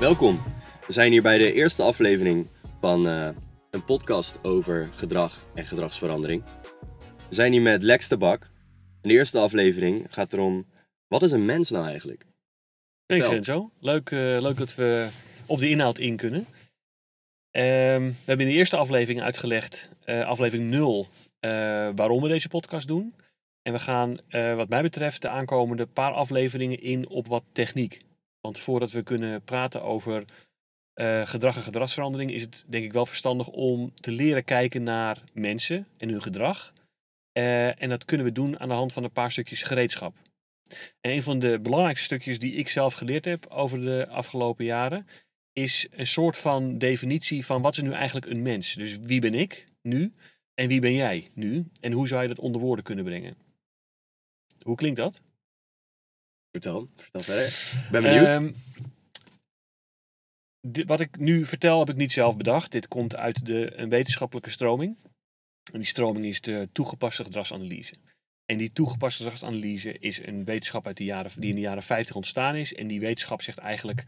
Welkom. We zijn hier bij de eerste aflevering van eh, een podcast over gedrag en gedragsverandering. We zijn hier met Lex de Bak. In de eerste aflevering gaat erom, wat is een mens nou eigenlijk? Thanks. Enzo. Leuk, eh, leuk dat we op de inhoud in kunnen. Ehm, we hebben in de eerste aflevering uitgelegd, eh, aflevering 0, eh, waarom we deze podcast doen. En we gaan, wat mij betreft, de aankomende paar afleveringen in op wat techniek. Want voordat we kunnen praten over eh, gedrag en gedragsverandering, is het denk ik wel verstandig om te leren kijken naar mensen en hun gedrag. Eh, en dat kunnen we doen aan de hand van een paar stukjes gereedschap. En een van de belangrijkste stukjes die ik zelf geleerd heb over de afgelopen jaren, is een soort van definitie van wat is nu eigenlijk een mens. Dus wie ben ik nu en wie ben jij nu en hoe zou je dat onder woorden kunnen brengen? Hoe klinkt dat? Vertel, vertel verder. Ben benieuwd. Ehm, di- wat ik nu vertel heb ik niet zelf bedacht. Dit komt uit de, een wetenschappelijke stroming. En die stroming is de toegepaste gedragsanalyse. En die toegepaste gedragsanalyse is een wetenschap uit de jaren, die in de jaren 50 ontstaan is. En die wetenschap zegt eigenlijk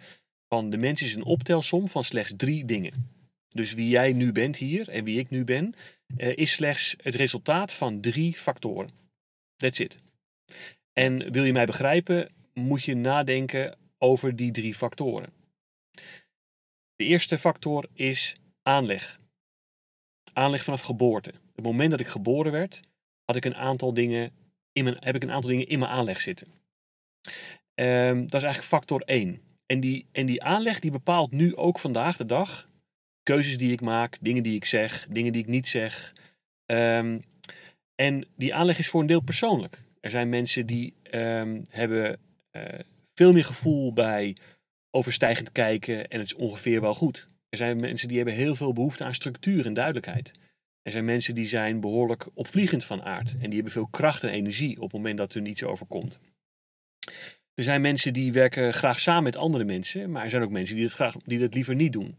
van de mens is een optelsom van slechts drie dingen. Dus wie jij nu bent hier en wie ik nu ben, eh, is slechts het resultaat van drie factoren. That's it. En wil je mij begrijpen, moet je nadenken over die drie factoren. De eerste factor is aanleg. Aanleg vanaf geboorte. Het moment dat ik geboren werd, had ik een aantal dingen in mijn, heb ik een aantal dingen in mijn aanleg zitten. Ehm, dat is eigenlijk factor 1. En die, en die aanleg die bepaalt nu ook vandaag de dag keuzes die ik maak, dingen die ik zeg, dingen die ik niet zeg. Ehm, en die aanleg is voor een deel persoonlijk. Er zijn mensen die ehm, hebben eh, veel meer gevoel bij overstijgend kijken en het is ongeveer wel goed. Er zijn mensen die hebben heel veel behoefte aan structuur en duidelijkheid. Er zijn mensen die zijn behoorlijk opvliegend van aard en die hebben veel kracht en energie op het moment dat er iets overkomt. Er zijn mensen die werken graag samen met andere mensen, maar er zijn ook mensen die dat, graag, die dat liever niet doen.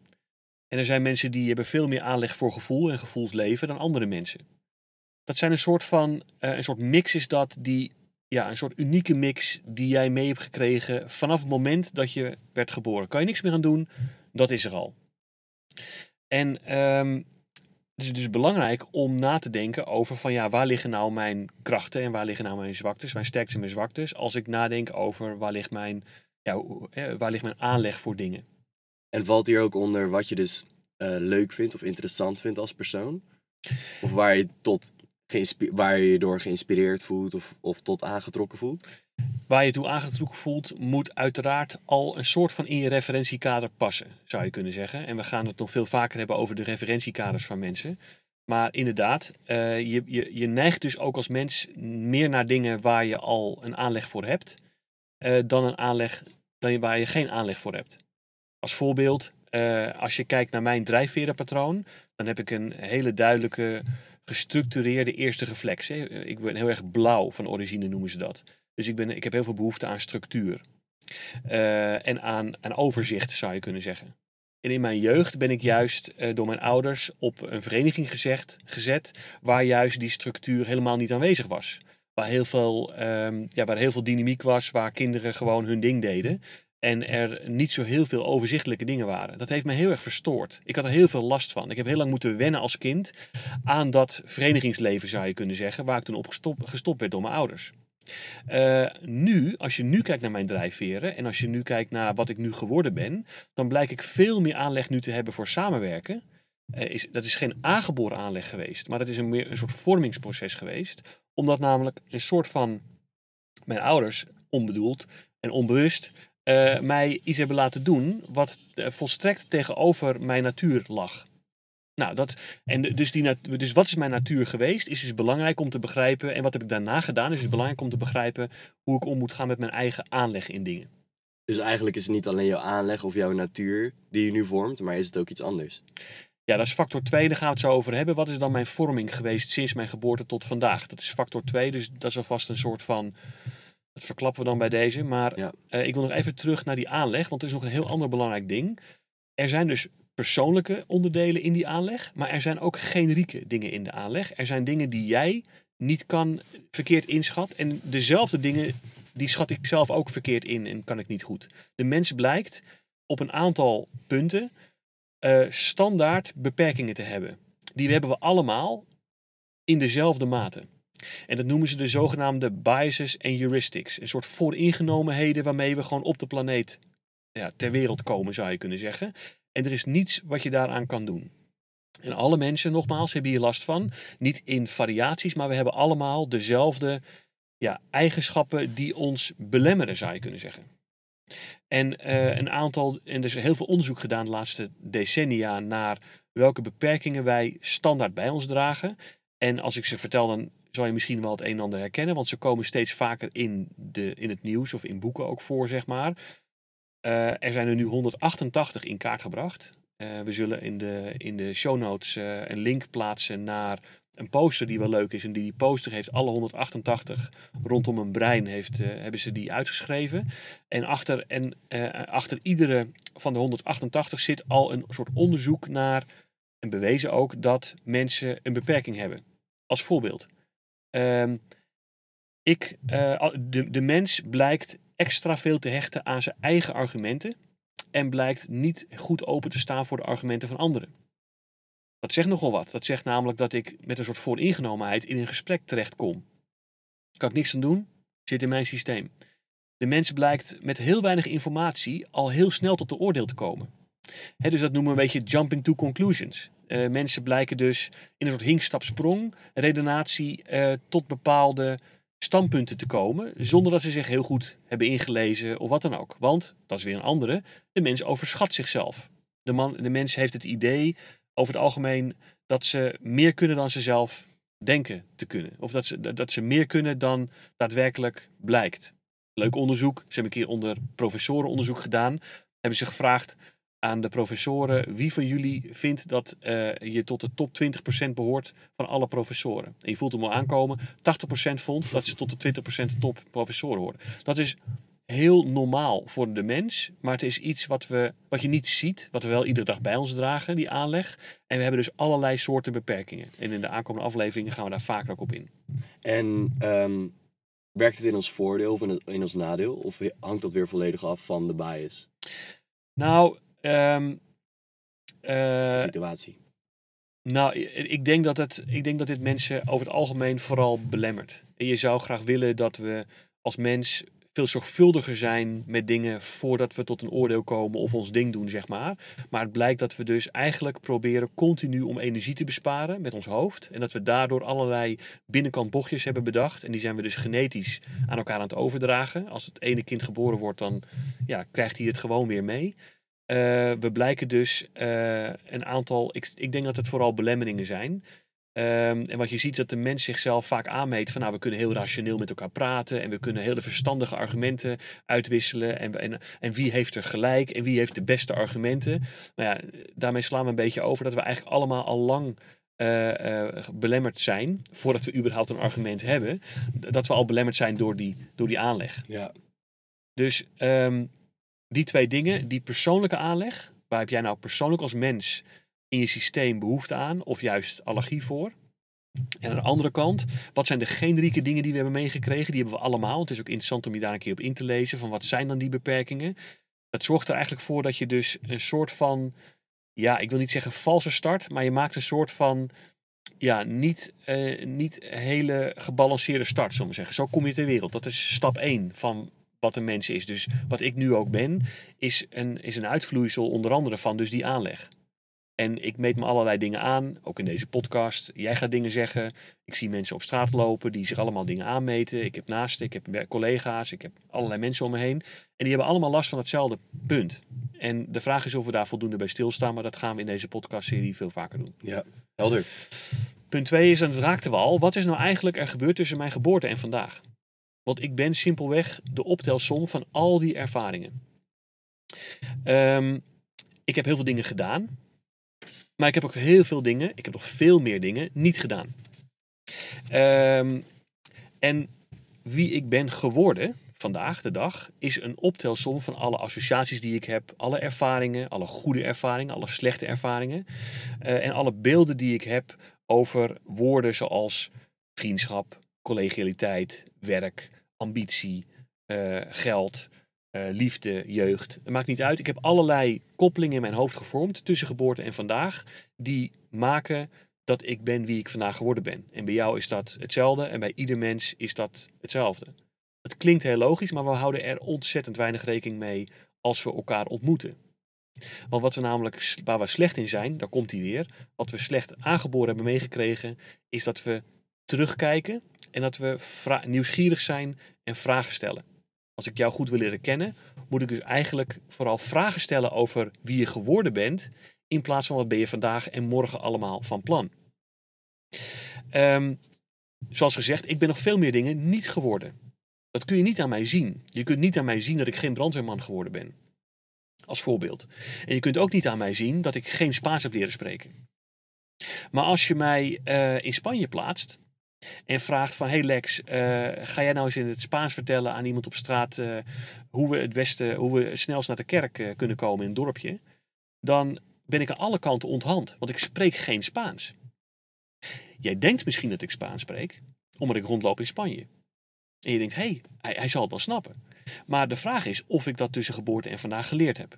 En er zijn mensen die hebben veel meer aanleg voor gevoel en gevoelsleven dan andere mensen. Dat zijn een soort van, eh, een soort mix is dat die, ja, een soort unieke mix die jij mee hebt gekregen vanaf het moment dat je werd geboren. Kan je niks meer aan doen, dat is er al. En ehm, het is dus belangrijk om na te denken over van ja, waar liggen nou mijn krachten en waar liggen nou mijn zwaktes, mijn sterktes en mijn zwaktes, als ik nadenk over waar ligt mijn, ja, eh, waar ligt mijn aanleg voor dingen. En valt hier ook onder wat je dus eh, leuk vindt of interessant vindt als persoon? Of waar je, tot waar je je door geïnspireerd voelt of, of tot aangetrokken voelt? Waar je toe aangetrokken voelt, moet uiteraard al een soort van in je referentiekader passen, zou je kunnen zeggen. En we gaan het nog veel vaker hebben over de referentiekaders van mensen. Maar inderdaad, eh, je, je, je neigt dus ook als mens meer naar dingen waar je al een aanleg voor hebt, eh, dan een aanleg dan waar je geen aanleg voor hebt. Als voorbeeld, eh, als je kijkt naar mijn drijfverenpatroon, dan heb ik een hele duidelijke, gestructureerde eerste reflex. Hè. Ik ben heel erg blauw van origine, noemen ze dat. Dus ik, ben, ik heb heel veel behoefte aan structuur. Eh, en aan, aan overzicht, zou je kunnen zeggen. En in mijn jeugd ben ik juist eh, door mijn ouders op een vereniging gezet, waar juist die structuur helemaal niet aanwezig was. Waar heel, veel, ehm, ja, waar heel veel dynamiek was, waar kinderen gewoon hun ding deden. En er niet zo heel veel overzichtelijke dingen waren. Dat heeft me heel erg verstoord. Ik had er heel veel last van. Ik heb heel lang moeten wennen als kind aan dat verenigingsleven, zou je kunnen zeggen, waar ik toen op gestopt, werd door mijn ouders. Eh, nu, als je nu kijkt naar mijn drijfveren en als je nu kijkt naar wat ik nu geworden ben, dan blijk ik veel meer aanleg nu te hebben voor samenwerken. Eh, is, dat is geen aangeboren aanleg geweest, maar dat is een, meer een soort vormingsproces geweest. Omdat namelijk een soort van mijn ouders, onbedoeld en onbewust, eh, mij iets hebben laten doen wat eh, volstrekt tegenover mijn natuur lag. Nou, dat, en dus, die, dus wat is mijn natuur geweest, is dus belangrijk om te begrijpen. En wat heb ik daarna gedaan, is dus belangrijk om te begrijpen hoe ik om moet gaan met mijn eigen aanleg in dingen. Dus eigenlijk is het niet alleen jouw aanleg of jouw natuur die je nu vormt, maar is het ook iets anders. Ja, dat is factor 2, daar gaan we het zo over hebben. Wat is dan mijn vorming geweest sinds mijn geboorte tot vandaag? Dat is factor 2, dus dat is alvast een soort van... Dat verklappen we dan bij deze. Maar Ja. eh, ik wil nog even terug naar die aanleg, want er is nog een heel ander belangrijk ding. Er zijn dus persoonlijke onderdelen in die aanleg, maar er zijn ook generieke dingen in de aanleg. Er zijn dingen die jij niet kan verkeerd inschat. En dezelfde dingen, die schat ik zelf ook verkeerd in en kan ik niet goed. De mens blijkt op een aantal punten eh, standaard beperkingen te hebben. Die hebben we allemaal in dezelfde mate. En dat noemen ze de zogenaamde biases en heuristics. Een soort vooringenomenheden waarmee we gewoon op de planeet ja, ter wereld komen, zou je kunnen zeggen. En er is niets wat je daaraan kan doen. En alle mensen, nogmaals, hebben hier last van. Niet in variaties, maar we hebben allemaal dezelfde ja, eigenschappen die ons belemmeren, zou je kunnen zeggen. En uh, een aantal, en er is heel veel onderzoek gedaan de laatste decennia naar welke beperkingen wij standaard bij ons dragen. En als ik ze vertel, dan zal je misschien wel het een en ander herkennen, want ze komen steeds vaker in, de, in het nieuws of in boeken ook voor, zeg maar. Uh, er zijn er nu 188 in kaart gebracht. Uh, we zullen in de, in de show notes uh, een link plaatsen naar een poster die wel leuk is. En die, die poster heeft alle 188 rondom een brein heeft, hebben ze die uitgeschreven. En achter, en, achter iedere van de 188 zit al een soort onderzoek naar, en bewezen ook, dat mensen een beperking hebben. Als voorbeeld. Ehm, ik, de, de mens blijkt extra veel te hechten aan zijn eigen argumenten en blijkt niet goed open te staan voor de argumenten van anderen. Dat zegt nogal wat. Dat zegt namelijk dat ik met een soort vooringenomenheid in een gesprek terechtkom. Kan ik niks aan doen, zit in mijn systeem. De mens blijkt met heel weinig informatie al heel snel tot de oordeel te komen. dus dat noemen we een beetje jumping to conclusions. Uh, mensen blijken dus in een soort hinkstapsprong, redenatie, uh, tot bepaalde standpunten te komen, zonder dat ze zich heel goed hebben ingelezen of wat dan ook. Want, dat is weer een andere, de mens overschat zichzelf. De, man, de mens heeft het idee over het algemeen dat ze meer kunnen dan ze zelf denken te kunnen. Of dat ze, dat ze meer kunnen dan daadwerkelijk blijkt. Leuk onderzoek. Ze hebben een keer onder professoren onderzoek gedaan. Hebben ze gevraagd aan de professoren wie van jullie vindt dat uh, je tot de top 20% behoort van alle professoren. En je voelt hem al aankomen. 80% vond dat ze tot de 20% top professoren horen. Dat is heel normaal voor de mens, maar het is iets wat, we, wat je niet ziet, wat we wel iedere dag bij ons dragen, die aanleg. En we hebben dus allerlei soorten beperkingen. En in de aankomende afleveringen gaan we daar vaker ook op in. En um, werkt het in ons voordeel of in ons nadeel? Of hangt dat weer volledig af van de bias? Nou, um, uh, situatie. Nou, ik denk, dat het, ik denk dat dit mensen over het algemeen vooral belemmert. En je zou graag willen dat we als mens veel zorgvuldiger zijn met dingen voordat we tot een oordeel komen of ons ding doen, zeg maar. Maar het blijkt dat we dus eigenlijk proberen continu om energie te besparen met ons hoofd. En dat we daardoor allerlei binnenkant bochtjes hebben bedacht. En die zijn we dus genetisch aan elkaar aan het overdragen. Als het ene kind geboren wordt, dan ja, krijgt hij het gewoon weer mee. Uh, we blijken dus uh, een aantal, ik, ik denk dat het vooral belemmeringen zijn. Um, en wat je ziet dat de mens zichzelf vaak aanmeet van nou we kunnen heel rationeel met elkaar praten en we kunnen hele verstandige argumenten uitwisselen en, en, en wie heeft er gelijk en wie heeft de beste argumenten. Maar ja, daarmee slaan we een beetje over dat we eigenlijk allemaal al lang uh, uh, belemmerd zijn voordat we überhaupt een argument hebben. Dat we al belemmerd zijn door die, door die aanleg. Ja. Dus um, die twee dingen, die persoonlijke aanleg, waar heb jij nou persoonlijk als mens in je systeem behoefte aan of juist allergie voor? En aan de andere kant, wat zijn de generieke dingen die we hebben meegekregen? Die hebben we allemaal. Het is ook interessant om je daar een keer op in te lezen. Van wat zijn dan die beperkingen? Dat zorgt er eigenlijk voor dat je dus een soort van, ja, ik wil niet zeggen valse start, maar je maakt een soort van, ja, niet, uh, niet hele gebalanceerde start, zullen we zeggen. Zo kom je ter wereld. Dat is stap 1 van wat een mens is. Dus wat ik nu ook ben, is een, is een uitvloeisel onder andere van dus die aanleg. En ik meet me allerlei dingen aan, ook in deze podcast. Jij gaat dingen zeggen. Ik zie mensen op straat lopen die zich allemaal dingen aanmeten. Ik heb naasten, ik heb collega's, ik heb allerlei mensen om me heen. En die hebben allemaal last van hetzelfde punt. En de vraag is of we daar voldoende bij stilstaan, maar dat gaan we in deze podcastserie veel vaker doen. Ja, helder. Punt 2 is, en dat raakten we al, wat is nou eigenlijk er gebeurd tussen mijn geboorte en vandaag? Want ik ben simpelweg de optelsom van al die ervaringen. Um, ik heb heel veel dingen gedaan. Maar ik heb ook heel veel dingen, ik heb nog veel meer dingen, niet gedaan. Um, en wie ik ben geworden vandaag de dag is een optelsom van alle associaties die ik heb, alle ervaringen, alle goede ervaringen, alle slechte ervaringen uh, en alle beelden die ik heb over woorden zoals vriendschap, collegialiteit, werk, ambitie, uh, geld, eh, liefde, jeugd. Het maakt niet uit. Ik heb allerlei koppelingen in mijn hoofd gevormd tussen geboorte en vandaag. Die maken dat ik ben wie ik vandaag geworden ben. En bij jou is dat hetzelfde en bij ieder mens is dat hetzelfde. Het klinkt heel logisch, maar we houden er ontzettend weinig rekening mee als we elkaar ontmoeten. Want wat we namelijk, waar we slecht in zijn, daar komt hij weer. Wat we slecht aangeboren hebben meegekregen, is dat we terugkijken en dat we nieuwsgierig zijn en vragen stellen. Als ik jou goed wil leren kennen, moet ik dus eigenlijk vooral vragen stellen over wie je geworden bent, in plaats van wat ben je vandaag en morgen allemaal van plan. Um, zoals gezegd, ik ben nog veel meer dingen niet geworden. Dat kun je niet aan mij zien. Je kunt niet aan mij zien dat ik geen brandweerman geworden ben. Als voorbeeld. En je kunt ook niet aan mij zien dat ik geen Spaans heb leren spreken. Maar als je mij uh, in Spanje plaatst en vraagt van... Hey Lex, uh, ga jij nou eens in het Spaans vertellen aan iemand op straat... Uh, hoe we het beste, hoe we snelst naar de kerk kunnen komen in een dorpje... dan ben ik aan alle kanten onthand, want ik spreek geen Spaans. Jij denkt misschien dat ik Spaans spreek, omdat ik rondloop in Spanje. En je denkt, hé, hey, hij, hij zal het wel snappen. Maar de vraag is of ik dat tussen geboorte en vandaag geleerd heb.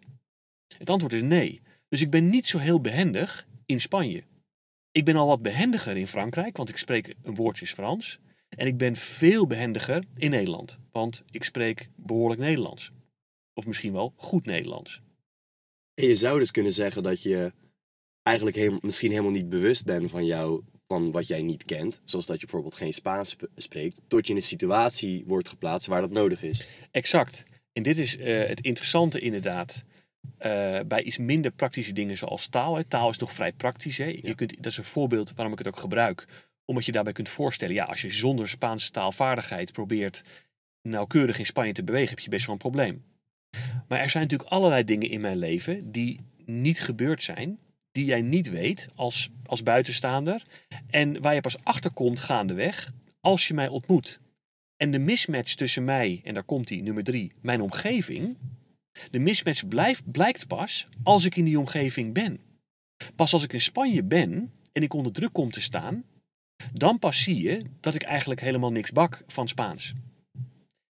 Het antwoord is nee. Dus ik ben niet zo heel behendig in Spanje. Ik ben al wat behendiger in Frankrijk, want ik spreek een woordjes Frans. En ik ben veel behendiger in Nederland, want ik spreek behoorlijk Nederlands. Of misschien wel goed Nederlands. En je zou dus kunnen zeggen dat je eigenlijk helemaal, misschien helemaal niet bewust bent van jou, van wat jij niet kent. Zoals dat je bijvoorbeeld geen Spaans spreekt, tot je in een situatie wordt geplaatst waar dat nodig is. Exact. En dit is uh, het interessante inderdaad. Uh, bij iets minder praktische dingen zoals taal. Hè. Taal is toch vrij praktisch. Hè? Je kunt, dat is een voorbeeld waarom ik het ook gebruik. Omdat je daarbij kunt voorstellen, ja, als je zonder Spaanse taalvaardigheid probeert nauwkeurig in Spanje te bewegen, heb je best wel een probleem. Maar er zijn natuurlijk allerlei dingen in mijn leven die niet gebeurd zijn, die jij niet weet als, als buitenstaander en waar je pas achter komt gaandeweg als je mij ontmoet. En de mismatch tussen mij, en daar komt hij, nummer drie, mijn omgeving. De mismatch blijft, blijkt pas als ik in die omgeving ben. Pas als ik in Spanje ben en ik onder druk kom te staan, dan pas zie je dat ik eigenlijk helemaal niks bak van Spaans.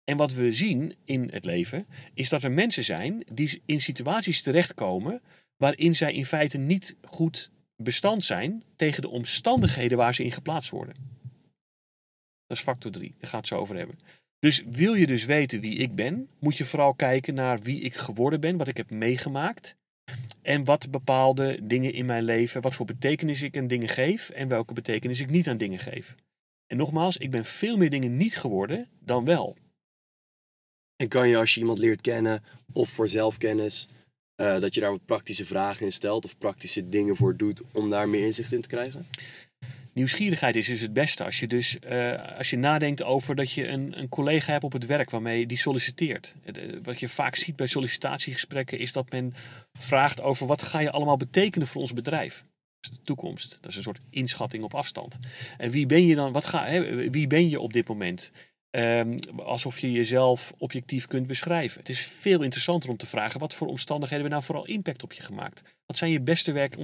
En wat we zien in het leven, is dat er mensen zijn die in situaties terechtkomen waarin zij in feite niet goed bestand zijn tegen de omstandigheden waar ze in geplaatst worden. Dat is factor 3, daar gaat het zo over hebben. Dus wil je dus weten wie ik ben, moet je vooral kijken naar wie ik geworden ben, wat ik heb meegemaakt. En wat bepaalde dingen in mijn leven, wat voor betekenis ik aan dingen geef en welke betekenis ik niet aan dingen geef. En nogmaals, ik ben veel meer dingen niet geworden dan wel. En kan je als je iemand leert kennen of voor zelfkennis, uh, dat je daar wat praktische vragen in stelt of praktische dingen voor doet om daar meer inzicht in te krijgen? Nieuwsgierigheid is dus het beste. Als je dus uh, als je nadenkt over dat je een, een collega hebt op het werk waarmee die solliciteert. Eh, wat je vaak ziet bij sollicitatiegesprekken is dat men vraagt over wat ga je allemaal betekenen voor ons bedrijf. De toekomst. Dat is een soort inschatting op afstand. En wie ben je dan? Wat ga, hè, wie ben je op dit moment? Um, alsof je jezelf objectief kunt beschrijven. Het is veel interessanter om te vragen: wat voor omstandigheden hebben nou vooral impact op je gemaakt? Wat zijn je beste werk,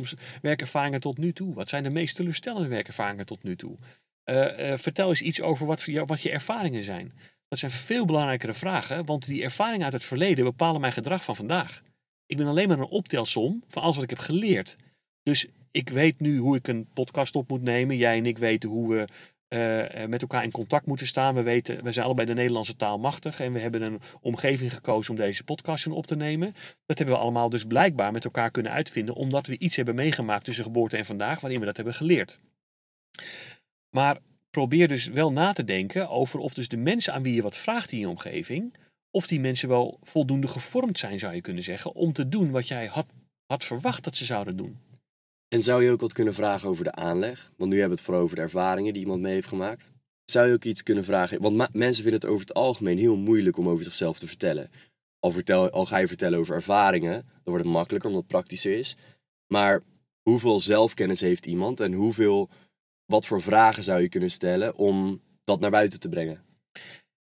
werkervaringen tot nu toe? Wat zijn de meest teleurstellende werkervaringen tot nu toe? Uh, uh, vertel eens iets over wat, wat je ervaringen zijn. Dat zijn veel belangrijkere vragen, want die ervaringen uit het verleden bepalen mijn gedrag van vandaag. Ik ben alleen maar een optelsom van alles wat ik heb geleerd. Dus ik weet nu hoe ik een podcast op moet nemen. Jij en ik weten hoe we uh, met elkaar in contact moeten staan. We, weten, we zijn allebei de Nederlandse taal machtig en we hebben een omgeving gekozen om deze podcast op te nemen. Dat hebben we allemaal dus blijkbaar met elkaar kunnen uitvinden, omdat we iets hebben meegemaakt tussen geboorte en vandaag, waarin we dat hebben geleerd. Maar probeer dus wel na te denken over of dus de mensen aan wie je wat vraagt in je omgeving, of die mensen wel voldoende gevormd zijn, zou je kunnen zeggen, om te doen wat jij had, had verwacht dat ze zouden doen. En zou je ook wat kunnen vragen over de aanleg? Want nu hebben we het vooral over de ervaringen die iemand mee heeft gemaakt. Zou je ook iets kunnen vragen? Want mensen vinden het over het algemeen heel moeilijk om over zichzelf te vertellen. Al, vertel, al ga je vertellen over ervaringen, dan wordt het makkelijker omdat het praktischer is. Maar hoeveel zelfkennis heeft iemand en hoeveel, wat voor vragen zou je kunnen stellen om dat naar buiten te brengen?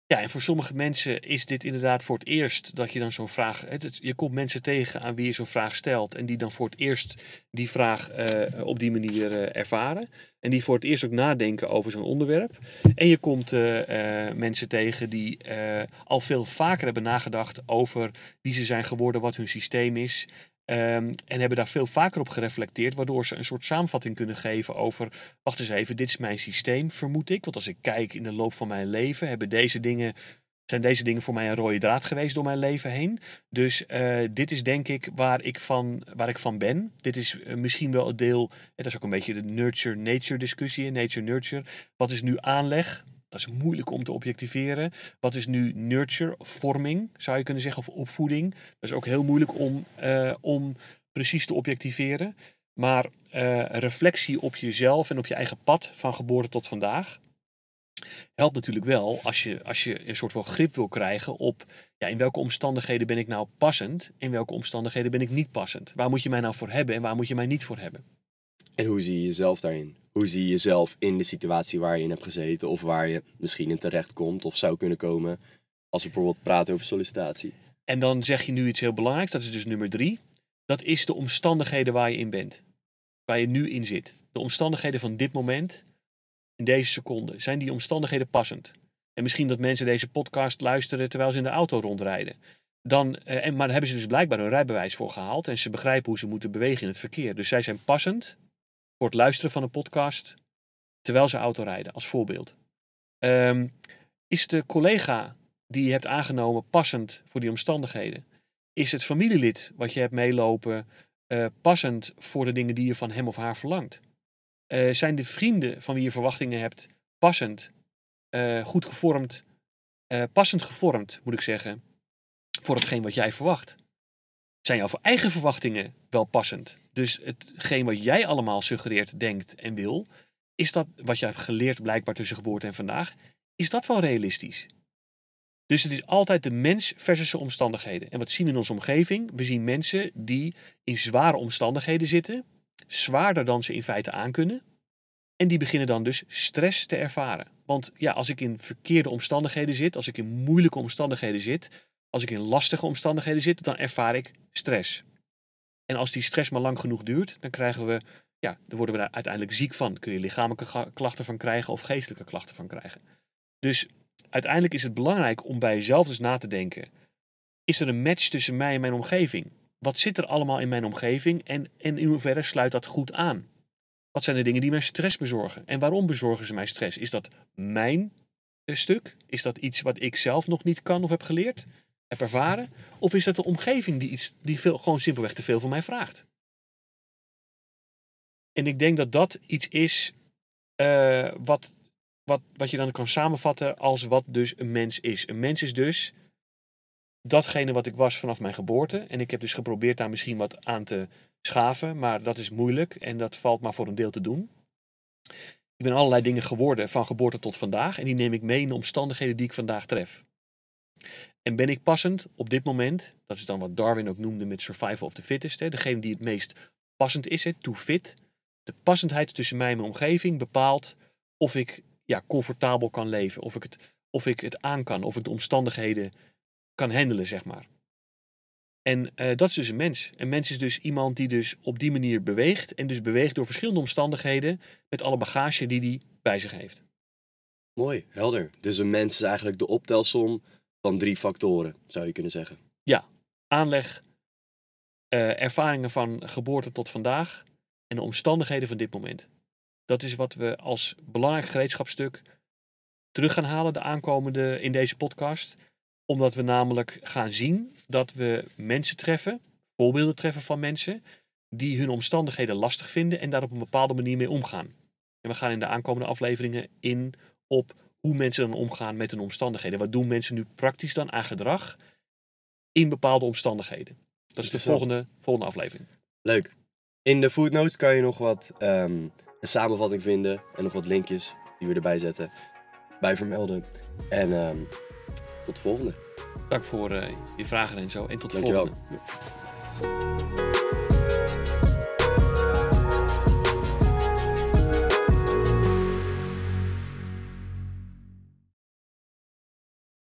Ja, en voor sommige mensen is dit inderdaad voor het eerst dat je dan zo'n vraag. Het, je komt mensen tegen aan wie je zo'n vraag stelt. En die dan voor het eerst die vraag uh, op die manier uh, ervaren. En die voor het eerst ook nadenken over zo'n onderwerp. En je komt uh, mensen tegen die al veel vaker hebben nagedacht over wie ze zijn geworden, wat hun systeem is. Um, en hebben daar veel vaker op gereflecteerd, waardoor ze een soort samenvatting kunnen geven over, wacht eens even, dit is mijn systeem, vermoed ik. Want als ik kijk in de loop van mijn leven, hebben deze dingen, zijn deze dingen voor mij een rode draad geweest door mijn leven heen. Dus uh, dit is denk ik waar ik van, waar ik van ben. Dit is uh, misschien wel het deel, en dat is ook een beetje de nurture-nature discussie, nature-nurture. Wat is nu aanleg? Dat is moeilijk om te objectiveren. Wat is nu nurture, vorming, zou je kunnen zeggen, of opvoeding? Dat is ook heel moeilijk om, uh, om precies te objectiveren. Maar uh, reflectie op jezelf en op je eigen pad van geboorte tot vandaag helpt natuurlijk wel als je, als je een soort van grip wil krijgen op ja, in welke omstandigheden ben ik nou passend, in welke omstandigheden ben ik niet passend. Waar moet je mij nou voor hebben en waar moet je mij niet voor hebben? En hoe zie je jezelf daarin? Hoe zie je jezelf in de situatie waar je in hebt gezeten of waar je misschien in terecht komt of zou kunnen komen als we bijvoorbeeld praten over sollicitatie? En dan zeg je nu iets heel belangrijks, dat is dus nummer drie. Dat is de omstandigheden waar je in bent. Waar je nu in zit. De omstandigheden van dit moment, in deze seconde. Zijn die omstandigheden passend? En misschien dat mensen deze podcast luisteren terwijl ze in de auto rondrijden. Dan, eh, en, maar daar hebben ze dus blijkbaar een rijbewijs voor gehaald. En ze begrijpen hoe ze moeten bewegen in het verkeer. Dus zij zijn passend voor het luisteren van een podcast terwijl ze auto rijden, als voorbeeld. Um, is de collega die je hebt aangenomen passend voor die omstandigheden? Is het familielid wat je hebt meelopen uh, passend voor de dingen die je van hem of haar verlangt? Uh, zijn de vrienden van wie je verwachtingen hebt passend, uh, goed gevormd, passend gevormd, moet ik zeggen, voor hetgeen wat jij verwacht? Zijn jouw eigen verwachtingen wel passend? Dus hetgeen wat jij allemaal suggereert, denkt en wil, is dat wat je hebt geleerd blijkbaar tussen geboorte en vandaag, is dat wel realistisch? Dus het is altijd de mens versus de omstandigheden. En wat zien we in onze omgeving? We zien mensen die in zware omstandigheden zitten, zwaarder dan ze in feite aankunnen. En die beginnen dan dus stress te ervaren. Want ja, als ik in verkeerde omstandigheden zit, als ik in moeilijke omstandigheden zit, als ik in lastige omstandigheden zit, dan ervaar ik stress. En als die stress maar lang genoeg duurt, dan krijgen we, ja, dan worden we daar uiteindelijk ziek van. Kun je lichamelijke klachten van krijgen of geestelijke klachten van krijgen. Dus uiteindelijk is het belangrijk om bij jezelf dus na te denken. Is er een match tussen mij en mijn omgeving? Wat zit er allemaal in mijn omgeving en, en in hoeverre sluit dat goed aan? Wat zijn de dingen die mij stress bezorgen? En waarom bezorgen ze mij stress? Is dat mijn eh, stuk? Is dat iets wat ik zelf nog niet kan of heb geleerd? Heb ervaren? Of is dat de omgeving die, iets, die veel, gewoon simpelweg te veel van mij vraagt? En ik denk dat dat iets is uh, wat, wat, wat je dan kan samenvatten als wat dus een mens is. Een mens is dus datgene wat ik was vanaf mijn geboorte. En ik heb dus geprobeerd daar misschien wat aan te schaven, maar dat is moeilijk en dat valt maar voor een deel te doen. Ik ben allerlei dingen geworden van geboorte tot vandaag en die neem ik mee in de omstandigheden die ik vandaag tref. En ben ik passend op dit moment, dat is dan wat Darwin ook noemde met survival of the fittest, hè, degene die het meest passend is, hè, to fit. De passendheid tussen mij en mijn omgeving bepaalt of ik ja, comfortabel kan leven, of ik, het, of ik het aan kan, of ik de omstandigheden kan handelen, zeg maar. En uh, dat is dus een mens. Een mens is dus iemand die dus op die manier beweegt en dus beweegt door verschillende omstandigheden met alle bagage die hij bij zich heeft. Mooi, helder. Dus een mens is eigenlijk de optelsom van drie factoren, zou je kunnen zeggen. Ja, aanleg, uh, ervaringen van geboorte tot vandaag en de omstandigheden van dit moment. Dat is wat we als belangrijk gereedschapstuk terug gaan halen de aankomende in deze podcast. Omdat we namelijk gaan zien dat we mensen treffen, voorbeelden treffen van mensen die hun omstandigheden lastig vinden en daar op een bepaalde manier mee omgaan. En we gaan in de aankomende afleveringen in op hoe mensen dan omgaan met hun omstandigheden. Wat doen mensen nu praktisch dan aan gedrag in bepaalde omstandigheden? Dat is de volgende, volgende aflevering. Leuk. In de footnotes kan je nog wat um, een samenvatting vinden en nog wat linkjes die we erbij zetten, bij vermelden. En um, tot de volgende. Dank voor uh, je vragen en zo. En tot de Dankjewel. volgende.